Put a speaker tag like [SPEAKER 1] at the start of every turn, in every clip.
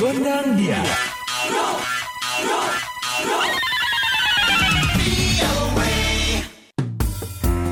[SPEAKER 1] Gondang dia.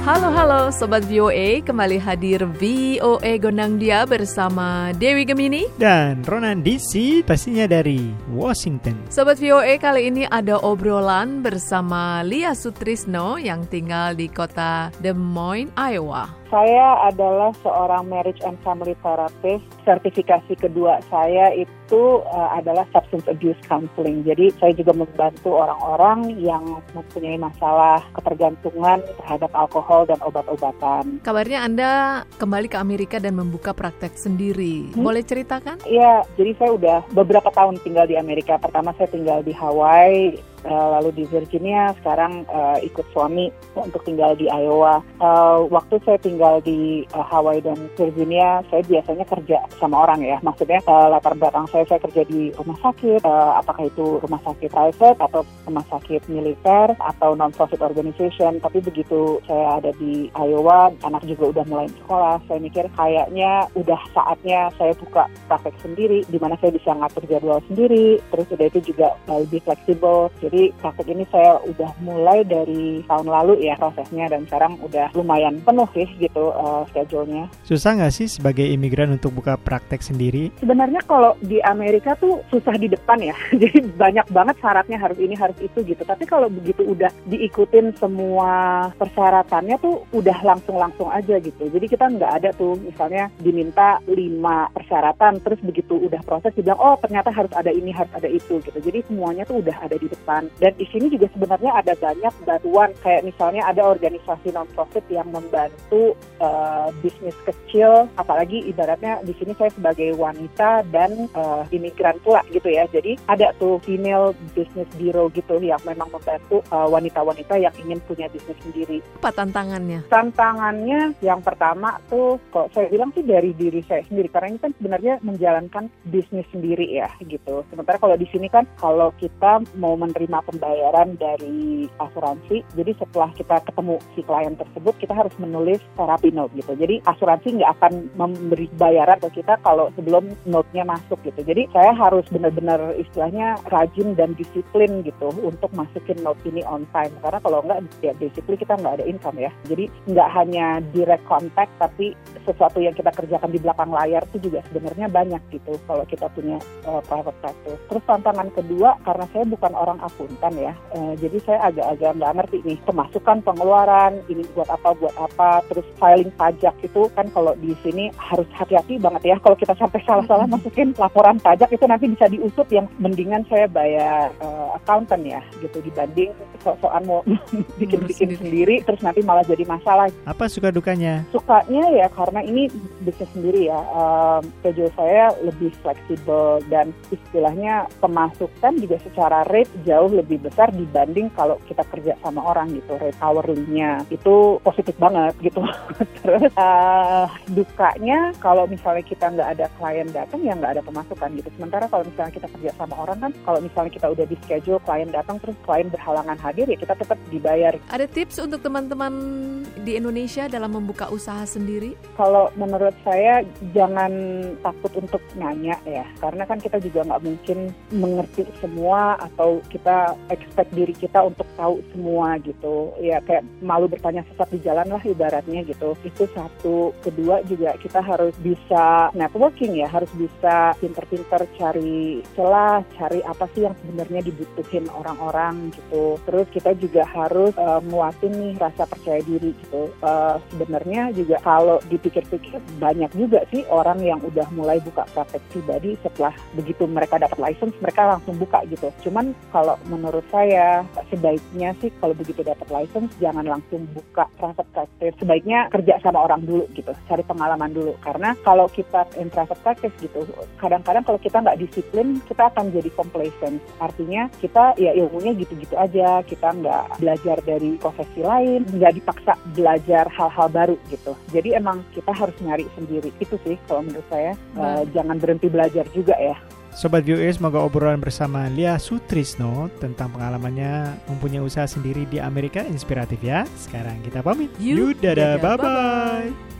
[SPEAKER 2] Halo halo Sobat VOA, kembali hadir VOA Gondang Dia bersama Dewi Gemini.
[SPEAKER 3] Dan Ronan DC pastinya dari Washington.
[SPEAKER 2] Sobat VOA kali ini ada obrolan bersama Lia Sutrisno yang tinggal di kota Des Moines, Iowa
[SPEAKER 4] saya adalah seorang marriage and family therapist. Sertifikasi kedua saya itu uh, adalah substance abuse counseling. Jadi saya juga membantu orang-orang yang mempunyai masalah ketergantungan terhadap alkohol dan obat-obatan.
[SPEAKER 2] Kabarnya Anda kembali ke Amerika dan membuka praktek sendiri. Hmm? Boleh ceritakan?
[SPEAKER 4] Iya, jadi saya udah beberapa tahun tinggal di Amerika. Pertama saya tinggal di Hawaii, uh, lalu di Virginia, sekarang uh, ikut suami untuk tinggal di Iowa. Uh, waktu saya tinggal di uh, Hawaii dan Virginia, saya biasanya kerja sama orang ya. Maksudnya uh, latar belakang saya saya kerja di rumah sakit, uh, apakah itu rumah sakit private atau rumah sakit militer atau non-profit organization. Tapi begitu saya ada di Iowa, anak juga udah mulai sekolah, saya mikir kayaknya udah saatnya saya buka praktek sendiri, di mana saya bisa ngatur jadwal sendiri, terus udah itu juga lebih fleksibel jadi praktek ini saya udah mulai dari tahun lalu ya prosesnya dan sekarang udah lumayan penuh sih gitu uh, schedule-nya.
[SPEAKER 3] Susah nggak sih sebagai imigran untuk buka praktek sendiri?
[SPEAKER 4] Sebenarnya kalau di Amerika tuh susah di depan ya. Jadi banyak banget syaratnya harus ini harus itu gitu. Tapi kalau begitu udah diikutin semua persyaratannya tuh udah langsung-langsung aja gitu. Jadi kita nggak ada tuh misalnya diminta lima persyaratan terus begitu udah proses dibilang oh ternyata harus ada ini harus ada itu gitu. Jadi semuanya tuh udah ada di depan dan di sini juga sebenarnya ada banyak bantuan kayak misalnya ada organisasi non profit yang membantu uh, bisnis kecil apalagi ibaratnya di sini saya sebagai wanita dan uh, imigran pula gitu ya. Jadi ada tuh female business bureau gitu yang memang membantu eh, wanita-wanita yang ingin punya bisnis sendiri.
[SPEAKER 2] Apa tantangannya?
[SPEAKER 4] Tantangannya yang pertama tuh kok saya bilang sih dari diri saya sendiri karena ini kan sebenarnya menjalankan bisnis sendiri ya gitu. Sementara kalau di sini kan kalau kita mau menerima menerima pembayaran dari asuransi. Jadi setelah kita ketemu si klien tersebut, kita harus menulis terapi note gitu. Jadi asuransi nggak akan memberi bayaran ke kita kalau sebelum note-nya masuk gitu. Jadi saya harus benar-benar istilahnya rajin dan disiplin gitu untuk masukin note ini on time. Karena kalau nggak, ya basically kita nggak ada income ya. Jadi nggak hanya direct contact, tapi sesuatu yang kita kerjakan di belakang layar itu juga sebenarnya banyak gitu kalau kita punya uh, private practice. Terus tantangan kedua, karena saya bukan orang akuntan ya. E, jadi saya agak-agak nggak ngerti nih pemasukan pengeluaran ini buat apa buat apa terus filing pajak itu kan kalau di sini harus hati-hati banget ya kalau kita sampai salah-salah masukin laporan pajak itu nanti bisa diusut yang mendingan saya bayar uh, accountant ya gitu dibanding so-soan mau bikin-bikin sendiri terus nanti malah jadi masalah.
[SPEAKER 3] Apa suka dukanya?
[SPEAKER 4] Sukanya ya karena ini bisnis sendiri ya. Um, schedule saya lebih fleksibel dan istilahnya pemasukan juga secara rate jauh jauh lebih besar dibanding kalau kita kerja sama orang gitu rate hourly-nya itu positif banget gitu. Terus uh, dukanya kalau misalnya kita nggak ada klien datang ya nggak ada pemasukan gitu. Sementara kalau misalnya kita kerja sama orang kan kalau misalnya kita udah di schedule klien datang terus klien berhalangan hadir ya kita tetap dibayar.
[SPEAKER 2] Ada tips untuk teman-teman di Indonesia dalam membuka usaha sendiri?
[SPEAKER 4] Kalau menurut saya jangan takut untuk nanya ya. Karena kan kita juga nggak mungkin mengerti semua atau kita expect diri kita untuk tahu semua gitu. Ya kayak malu bertanya sesat di jalan lah ibaratnya gitu. Itu satu. Kedua juga kita harus bisa networking ya. Harus bisa pinter-pinter cari celah cari apa sih yang sebenarnya dibutuhin orang-orang gitu. Terus kita juga harus uh, muatin nih rasa percaya diri gitu uh, sebenarnya juga kalau dipikir-pikir banyak juga sih orang yang udah mulai buka praktek pribadi setelah begitu mereka dapat license mereka langsung buka gitu cuman kalau menurut saya sebaiknya sih kalau begitu dapat license jangan langsung buka private practice. Sebaiknya kerja sama orang dulu gitu, cari pengalaman dulu. Karena kalau kita in private practice gitu, kadang-kadang kalau kita nggak disiplin, kita akan jadi complacent. Artinya kita ya ilmunya gitu-gitu aja, kita nggak belajar dari profesi lain, nggak dipaksa belajar hal-hal baru gitu. Jadi emang kita harus nyari sendiri. Itu sih kalau menurut saya, uh, jangan berhenti belajar juga ya.
[SPEAKER 3] Sobat VOA, semoga obrolan bersama Lia Sutrisno tentang pengalamannya mempunyai usaha sendiri di Amerika inspiratif ya. Sekarang kita pamit.
[SPEAKER 2] You,
[SPEAKER 3] dadah, bye-bye.